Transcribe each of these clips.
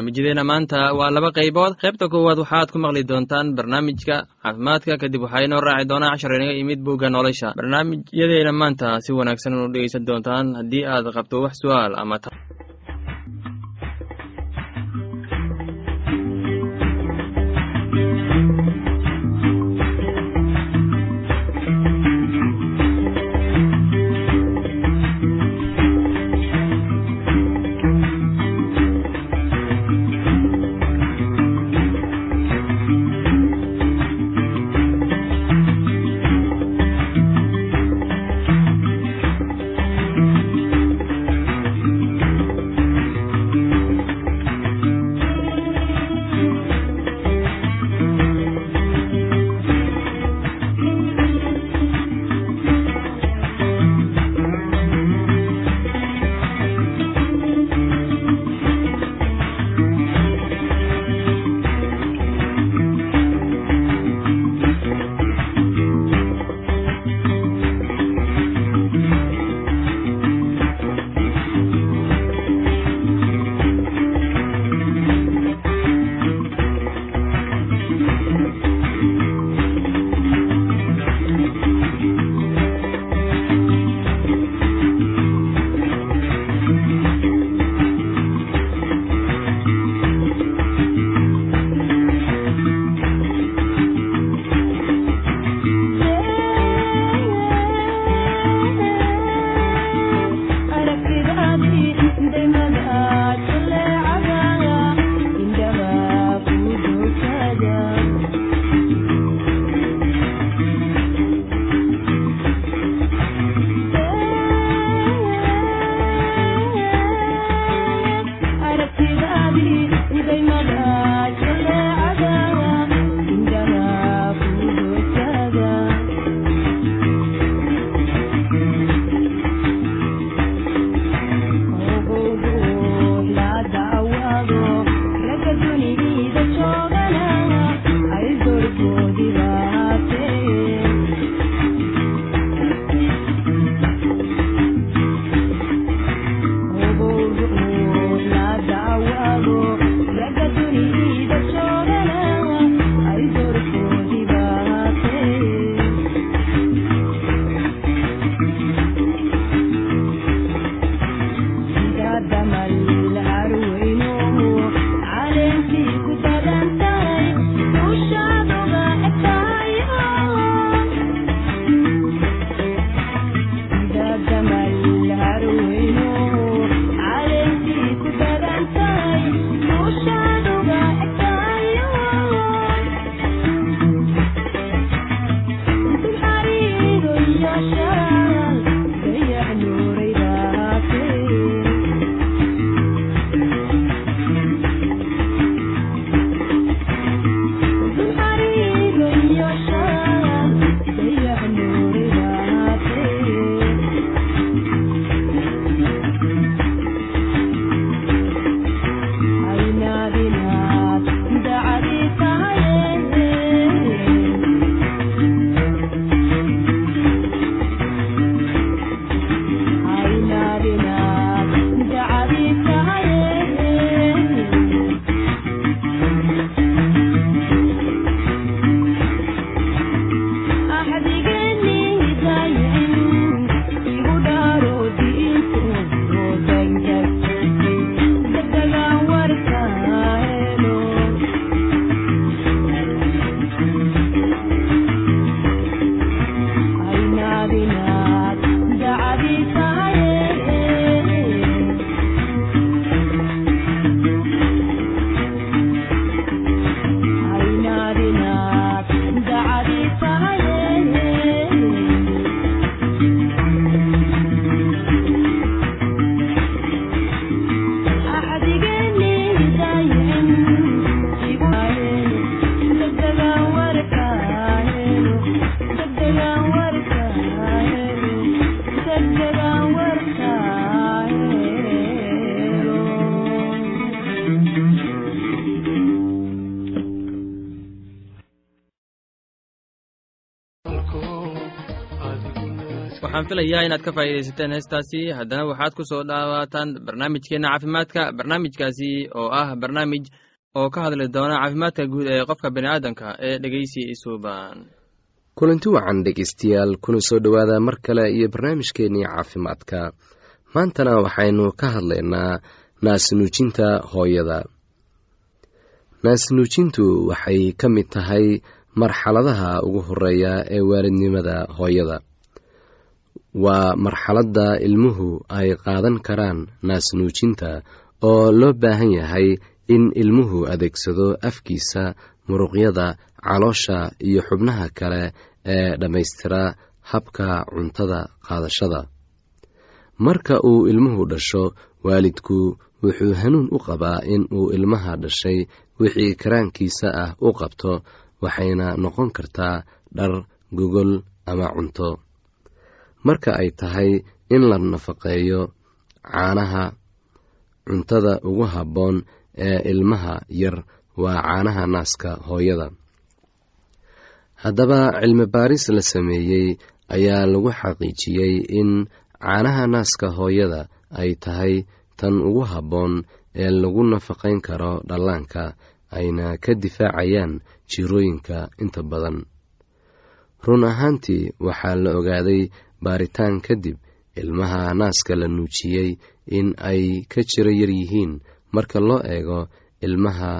barnaamijyadeena maanta waa laba qaybood. Qaybta koowaad waxaad ku maqli doontaan barnaamijka caafimaadka. Kadib waxaa inoo raaci doonaa cashar inaga imid bugga nolosha. Barnaamijyadeena maanta si wanaagsan u dhegeysan doontaan haddii aad qabto wax su'aal ama waxaan filayaa inaad ka faa'iidaysateen heestaasi. Haddana waxaad ku soo dhawaataan barnaamijkeenna caafimaadka barnaamijkaasi oo ah barnaamij oo ka hadli doona caafimaadka guud ee qofka bini'aadanka ee dhegeysi isuuban kulanti wacan dhegeystayaal kuna soo dhowaada mar kale iyo barnaamijkeennii caafimaadka. Maantana waxaynu ka hadlaynaa naasnuujinta hooyada. Naasnuujintu waxay ka mid tahay marxaladaha ugu horreeya ee waalidnimada hooyada. Waa marxaladda ilmuhu ay qaadan karaan naasnuujinta oo loo baahan yahay in ilmuhu adeegsado afkiisa muruqyada caloosha iyo xubnaha kale ee dhammaystira habka cuntada qaadashada. Marka uu ilmuhu dhasho waalidku wuxuu hanuun u qabaa in uu ilmaha dhashay wixii karaankiisa ah u qabto waxayna noqon kartaa dhar gogol ama cunto. Marka ay tahay in la nafaqeeyo caanaha cuntada ugu habboon ee ilmaha yar waa caanaha naaska hooyada. Haddaba cilmi baaris la sameeyey ayaa lagu xaqiijiyey in caanaha naaska hooyada ay tahay tan ugu habboon ee lagu nafaqayn karo dhallaanka ayna ka difaacayaan jirooyinka inta badan. Run ahaantii waxaa la ogaaday baaritaan kadib ilmaha naaska la nuujiyey in ay ka jiro yar yihiin marka loo eego ilmaha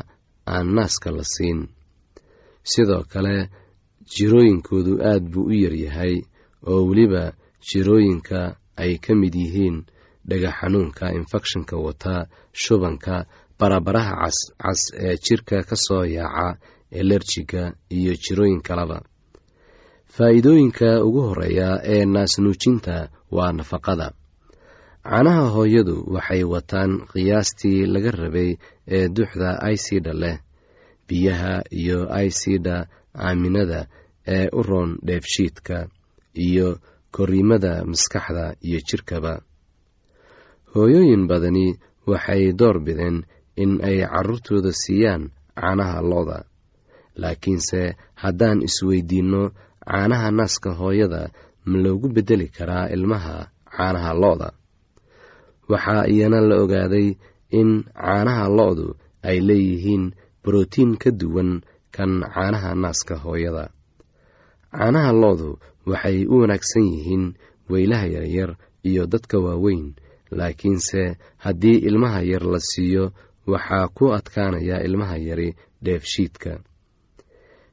aan naaska la siin. Sidoo kale jirooyinkoodu aad buu u yaryahay oo weliba jirooyinka ay ka mid yihiin dhaga xanuunka infekshanka wata shubanka barabaraha cascas ee jirka ka soo yaaca elerjiga iyo jirooyin kaleba faa'iidooyinka ugu horreeya ee naasnuujinta waa nafaqada. Caanaha hooyadu waxay wataan qiyaastii laga rabay ee duxda aysida leh biyaha iyo aysida aaminada ee u roon dheefshiidka iyo koriimada maskaxda iyo jirkaba. Hooyooyin badani waxay door bideen in ay carruurtooda siiyaan caanaha looda laakiinse haddaan isweydiinno caanaha naaska hooyada ma loogu beddeli karaa ilmaha caanaha lo-da. Waxaa iyana la ogaaday in caanaha lo-du ay leeyihiin brotiin ka duwan kan caanaha naaska hooyada. Caanaha lo-du waxay u wanaagsan yihiin weylaha yaryar iyo dadka waaweyn laakiinse haddii ilmaha yar la siiyo waxaa ku adkaanaya ilmaha yari dheefshiidka.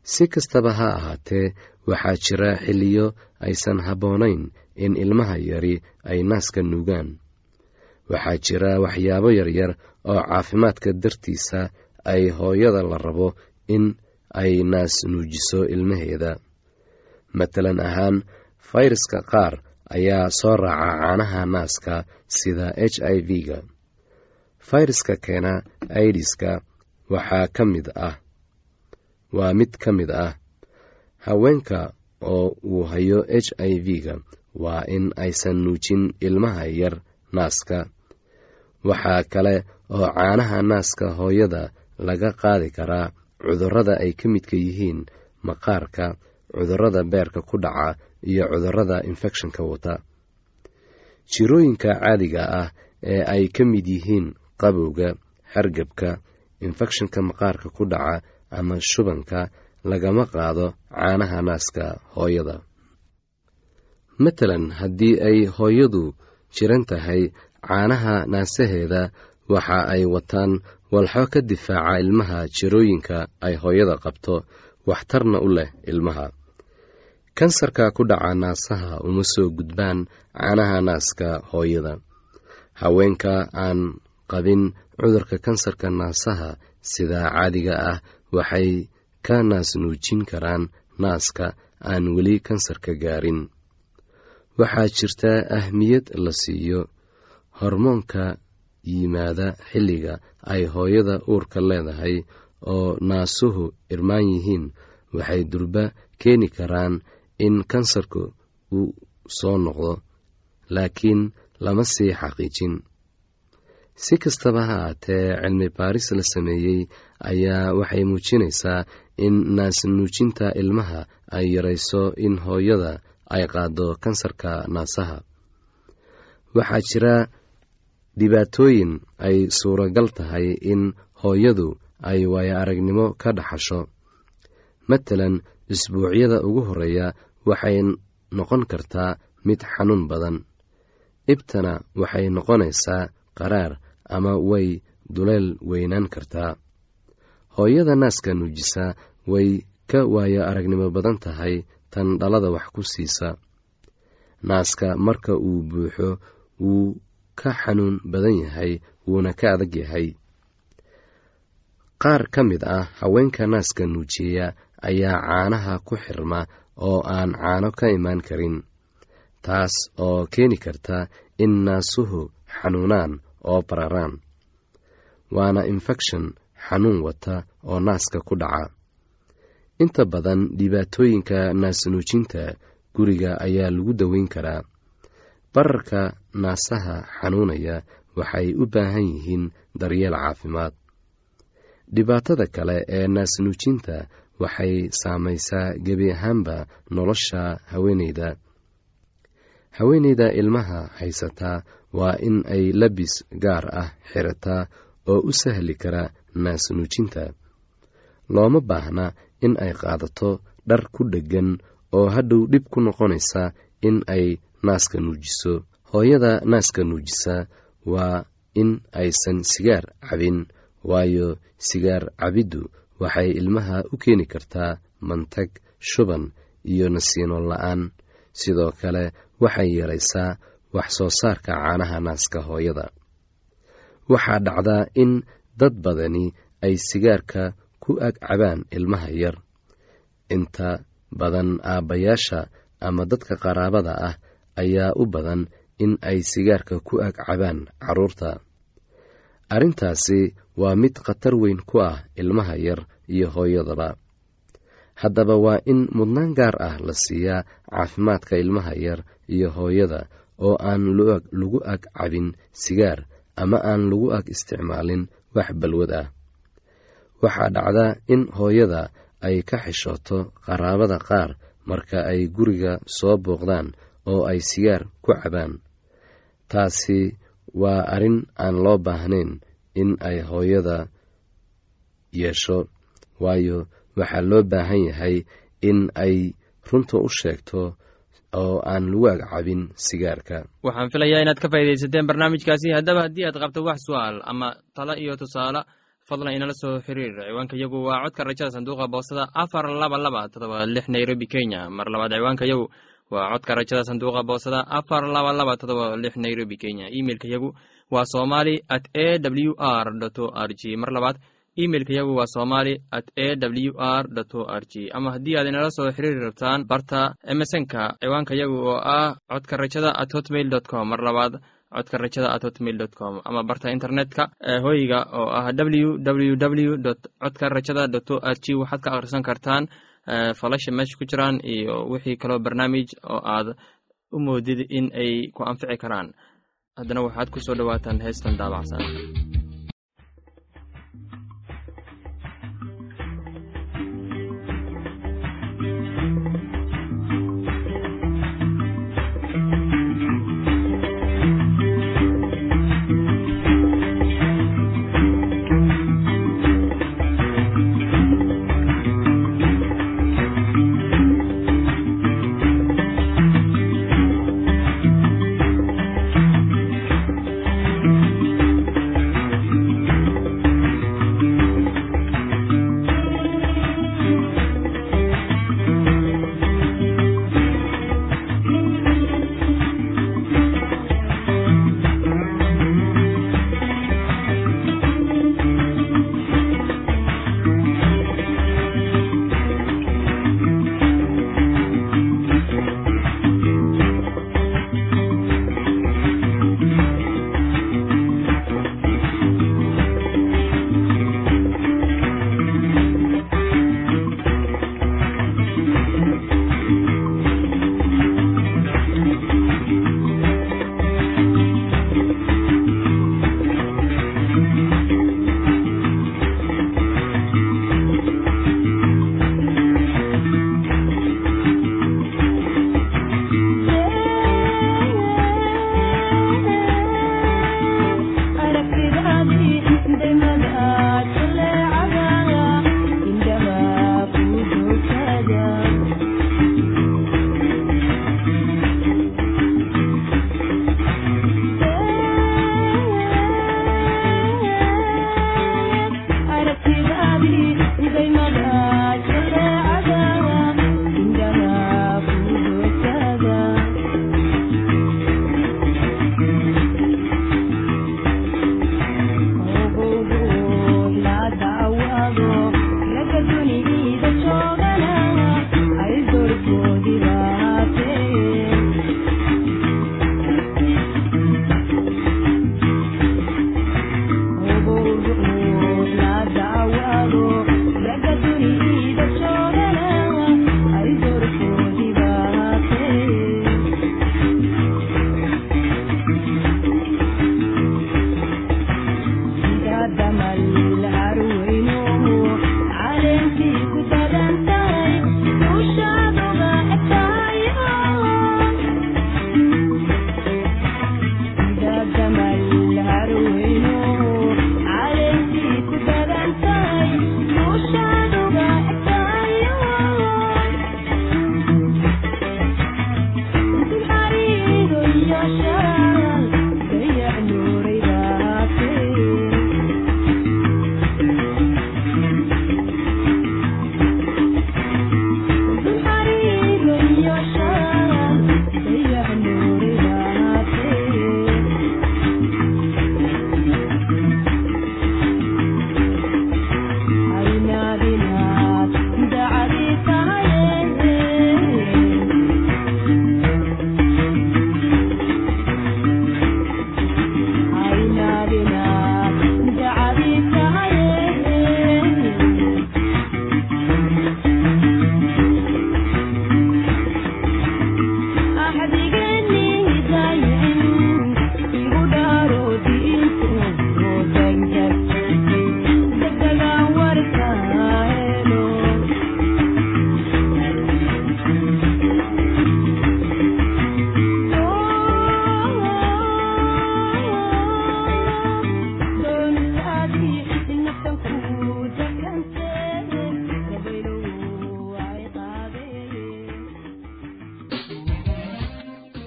Si kastaba ha ahaatee waxaa jira xilliyo aysan habboonayn in ilmaha yari ay naaska nuugaan. Waxaa jira waxyaabo yaryar oo caafimaadka dartiisa ay hooyada la rabo in ay naas nuujiso ilmaheeda. Matalan ahaan fayraska qaar ayaa soo raaca caanaha naaska sida h i v-ga fayraska keena aidiska waxaa ka mid ah. Waa mid ka mid ah. Haweenka oo uu hayo h i v-ga waa in aysan nuujin ilmaha yar naaska. Waxaa kale oo caanaha naaska hooyada laga qaadi karaa cudurrada ay ka midka yihiin maqaarka cudurrada beerka ku dhaca iyo cudurrada infekshanka wata. Jirooyinka caadiga ah ee ay ka mid yihiin qabowga hargebka infekshanka maqaarka ku dhaca ama shubanka lagama qaado caanaha naaska hooyada. Matalan haddii ay hooyadu jiran tahay caanaha naasaheeda waxa ay wataan walxo ka difaaca ilmaha jirooyinka ay hooyada qabto waxtarna u leh ilmaha. Kansarka ku dhaca naasaha uma soo gudbaan caanaha naaska hooyada. Haweenka aan qabin cudurka kansarka naasaha sida caadiga ah waxay ka naas nuujin karaan naaska aan weli kansarka gaarin. Waxaa jirta ahmiyad la siiyo hormoonka yimaada xilliga ay hooyada uurka leedahay oo naasuhu irmaan yihiin waxay durba keeni karaan in kansarku uu soo noqdo laakiin lama sii xaqiijin si kastaba ha aatee cilmi baaris la sameeyey ayaa waxay muujinaysaa in naasnuujinta ilmaha ay yarayso in hooyada ay qaado kansarka naasaha. Waxaa jira dhibaatooyin ay suuragal tahay in hooyadu ay waayo aragnimo ka dhaxasho. Matalan isbuucyada ugu horreeya waxay noqon kartaa mid xanuun badan. Ibtana waxay noqonaysaa qaraar ama way duleel weynaan kartaa hooyada naaska nuujisa way ka waayo aragnimo badan tahay tan dhalada wax ku siisa. Naaska marka uu buuxo wuu ka xanuun badan yahay wuuna ka adag yahay. Qaar ka mid ah haweenka naaska nuujiya ayaa caanaha ku xirma oo aan caano ka imaan karin taas oo keeni karta in naasuhu xanuunaan oo bararaan. Waana infection xanuun wata oo naaska ku dhaca. Inta badan dhibaatooyinka naasnuujinta guriga ayaa lagu daweyn karaa. Bararka naasaha xanuunaya waxay u baahan yihiin daryeel caafimaad. Dhibaatada kale ee naasnuujinta waxay saamaysaa gebi ahaanba nolosha haweeneyda. Haweeneyda ilmaha haysataa waa in ay labis gaar ah xirataa oo u sahli kara naasnuujinta. Looma baahna in ay qaadato dhar ku dheggan oo hadhow dhib ku noqonaysa in ay naaska nuujiso. Hooyada naaska nuujisa waa in aysan sigaar cabin waayo sigaar cabiddu waxay ilmaha u keeni kartaa mantag shuban iyo nasiino la'aan. Sidoo kale waxay yaraysaa wax soo saarka caanaha naaska hooyada. Waxaa dhacdaa in dad badani ay sigaarka ku ag cabaan ilmaha yar. Inta badan aabbayaasha ama dadka qaraabada ah ayaa u badan in ay sigaarka ku ag cabaan carruurta arrintaasi waa mid khatar weyn ku ah ilmaha yar iyo hooyadaba. Haddaba waa in mudnaan gaar ah la siiyaa caafimaadka ilmaha yar iyo hooyada oo aan lagu ag cabin sigaar ama aan lagu ag isticmaalin wax balwad ah. Waxaa dhacdaa in hooyada ay ka xishooto qaraabada qaar marka ay guriga soo booqdaan oo ay sigaar ku cabaan. Taasi waa arrin aan loo baahnayn in ay hooyada yeesho waayo waxaa loo baahan yahay in ay runta u sheegto oo aan lagu agcabin sigaarka. Waxaan filayaa inaad ka faaidaysateen barnaamijkaasi. Haddaba haddii aad qabto wax su'aal ama talo iyo tusaale fadlan inala soo xiriir ciwaanka yagu waa codka rajada sanduuqa boostada afar laba laba todoba lix nairobi kenya. Mar labaad ciwaanka yagu waa codka rajada sanduuqa boostada afar laba laba todoba lix nairobi kenya. Imeilka yagu waa somali at a w r o r g. Mar labaad imeilka yagu waa somali at a w r o r g. Ama haddii aad inala soo xiriiri rabtaan barta emesonka ciwaanka yagu oo ah codka rajada at hotmail dot com. Mar labaad codka rajada at hotmail dot com. Ama barta internetka hoyga oo ah w w w dot codka rajada dot o r g. Waxaad ka akhrisan kartaan falasha meesha ku jiraan iyo wixii kaloo barnaamij oo aad u moodid in ay ku anfici karaan. Haddana waxaad ku soo dhowaataan heestan daabacsan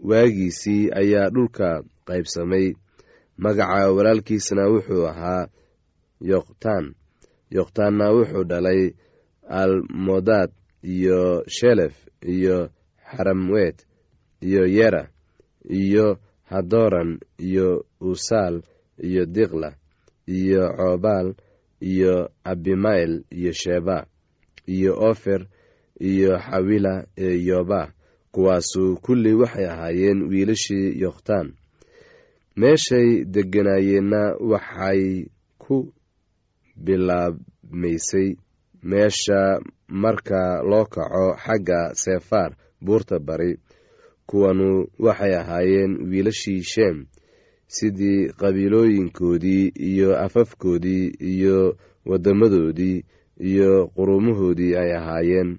waagiisii ayaa dhulka qaybsamay. Magaca walaalkiisna wuxuu ahaa yoqtaan. Yoqtaanna wuxuu dhalay almodad iyo shelef iyo xaramwet iyo yera iyo hadoran iyo usaal iyo diqla iyo coobaal iyo abimael iyo sheba iyo ofer iyo xawila ee yoba kuwaasu kulli waxay ahaayeen wiilashii yokhtaan meeshay degganaayeenna waxay ku bilaabmaysay meesha marka loo kaco xagga sefaar buurta bari kuwanu waxay ahaayeen wiilashii sheem sidii qabiilooyinkoodii iyo afafkoodii iyo waddamadoodii iyo quruumahoodii ay ahaayeen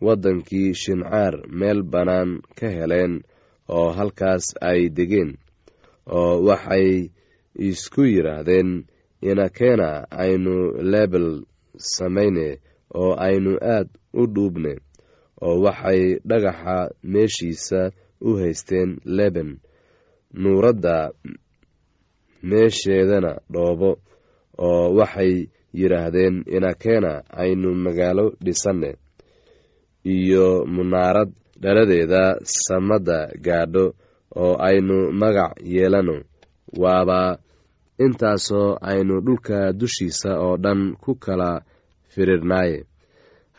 waddankii shincaar meel bannaan ka heleen oo halkaas ay degeen oo waxay isku yidhaahdeen inakeena aynu lebel samayne oo aynu aad u dhuubne oo waxay dhagaxa meeshiisa u haysteen leben nuuradda meesheedana dhoobo oo waxay yidhaahdeen inakeena aynu magaalo dhisanne iyo munaarad dhaladeeda samadda gaadho oo aynu magac yeelano. Waaba intaasoo aynu dhulka dushiisa oo dhan ku kala firirnaaye.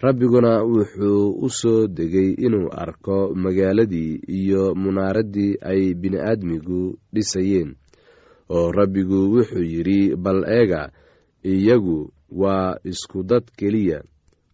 Rabbiguna wuxuu u soo degay inuu arko magaaladii iyo munaaraddii ay bini'aadmigu dhisayeen oo rabbigu wuxuu yidhi bal eega iyagu waa isku dad keliya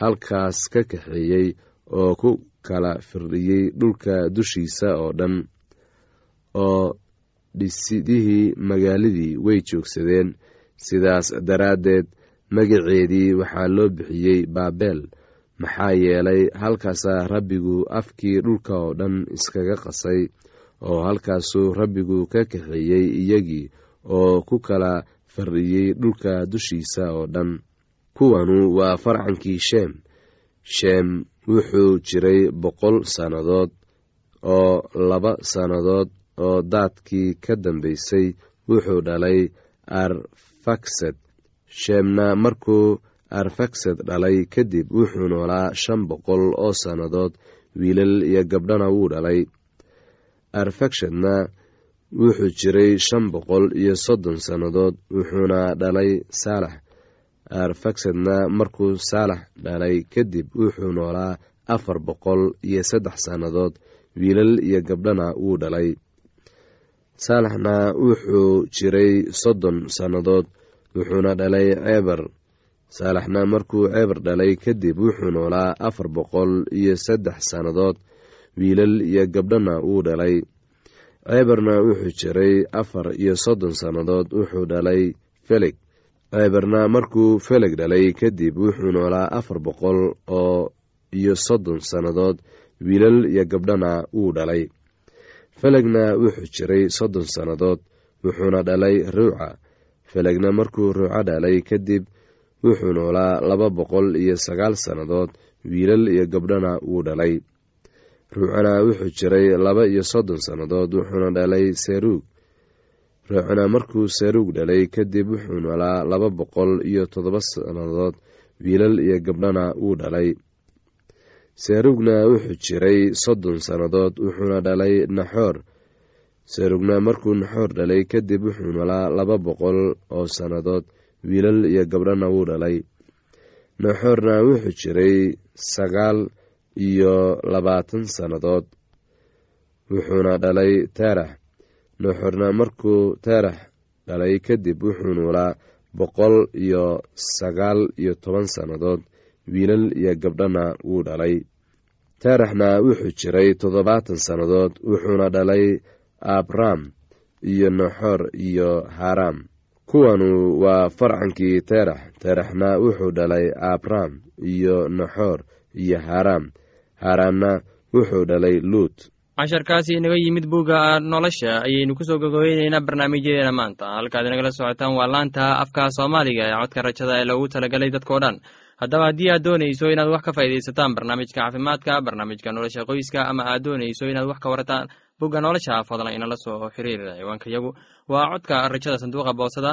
halkaas ka kaxeeyey oo ku kala firdhiyey dhulka dushiisa oo dhan oo dhisidihii magaaladii way joogsadeen. Sidaas daraaddeed magaceedii waxaa loo bixiyey baabel maxaa yeelay halkaasaa rabbigu afkii dhulka oo dhan iskaga qasay oo halkaasuu rabbigu ka kaxeeyey iyagii oo ku kala fardhiyey dhulka dushiisa oo dhan kuwanu waa farcankii sheem. Sheem wuxuu jiray boqol sannadood oo laba sannadood oo daadkii ka dambaysay wuxuu dhalay arfaksad. Sheemna markuu arfaksad dhalay kadib wuxuu noolaa shan boqol oo sannadood wiilal iyo gabdhana wuu dhalay. Arfakshadna wuxuu jiray shan boqol iyo soddon sannadood wuxuuna dhalay saalax arfaksadna markuu saalax dhalay kadib wuxuu noolaa afar boqol iyo saddex sannadood. Wiilal iyo gabdhana wuu dhalay. Saalaxna wuxuu jiray soddon sannadood wuxuuna dhalay ceebar saalaxna markuu ceebar dhalay kadib wuxuu noolaa afar boqol iyo saddex sannadood. Wiilal iyo gabdhana wuu dhalay. Ceebarna wuxuu jiray afar iyo soddon sannadood wuxuu dhalay feleg ceebarna markuu feleg dhalay kadib wuxuu noolaa afar boqol oo iyo soddon sannadood wiilal iyo gabdhana wuu dhalay. Felegna wuxuu jiray soddon sannadood wuxuuna dhalay ruuca felegna markuu ruuco dhalay kadib wuxuu noolaa laba boqol iyo sagaal sannadood wiilal iyo gabdhana wuu dhalay. Ruucana wuxuu jiray laba iyo soddon sannadood wuxuuna dhalay seruug ruucana markuu seruug dhalay kadib wuxuu noolaa laba boqol iyo toddoba sannadood wiilal iyo gabdhana wuu dhalay. Seruugna wuxuu jiray soddon sannadood wuxuuna dhalay naxoor. Seruugna markuu naxoor dhalay kadib wuxuu noolaa laba boqol oo sannadood wiilal iyo gabdhana wuu dhalay. Naxoorna wuxuu jiray sagaal iyo labaatan sannadood wuxuuna dhalay teerax naxoorna markuu teerax dhalay kadib wuxuu noolaa boqol iyo sagaal iyo toban sannadood. Wiilal iyo gabdhana wuu dhalay. Teeraxna wuxuu jiray toddobaatan sannadood wuxuuna dhalay abram iyo naxoor iyo haram. Kuwanu waa farcankii teerax teeraxna wuxuu dhalay abram iyo naxoor iyo haram. Haramna wuxuu dhalay luut casharkaasi inaga yimid bugga nolosha ayaynu ku soo gogobeyneynaa barnaamijyadeena maanta. Halkaad inagala socotaan waa laanta afka soomaaliga ee codka rajada ee loogu talagalay dadkao dhan. Haddaba haddii aad doonayso inaad wax ka faaidaysataan barnaamijka caafimaadka barnaamijka nolosha qoyska ama aad doonayso inaad wax ka warataan bugga nolosha fadlan inala soo xiriir ciwaanka yagu. Waa codka rajada sanduuqa boosada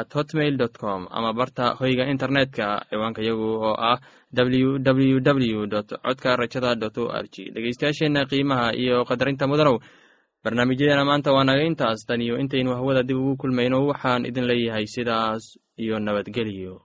at hotmail dot com ama barta hoyga internetka ciwaanka yagu oo ah w w w dot codka rajada dot o r g dhegeystayaasheenna qiimaha iyo qadarinta mudanow barnaamijyadeena maanta waa naga intaas. Tan iyo intaynu hawada dib ugu kulmayno waxaan idin leeyahay sidaas iyo nabadgelyo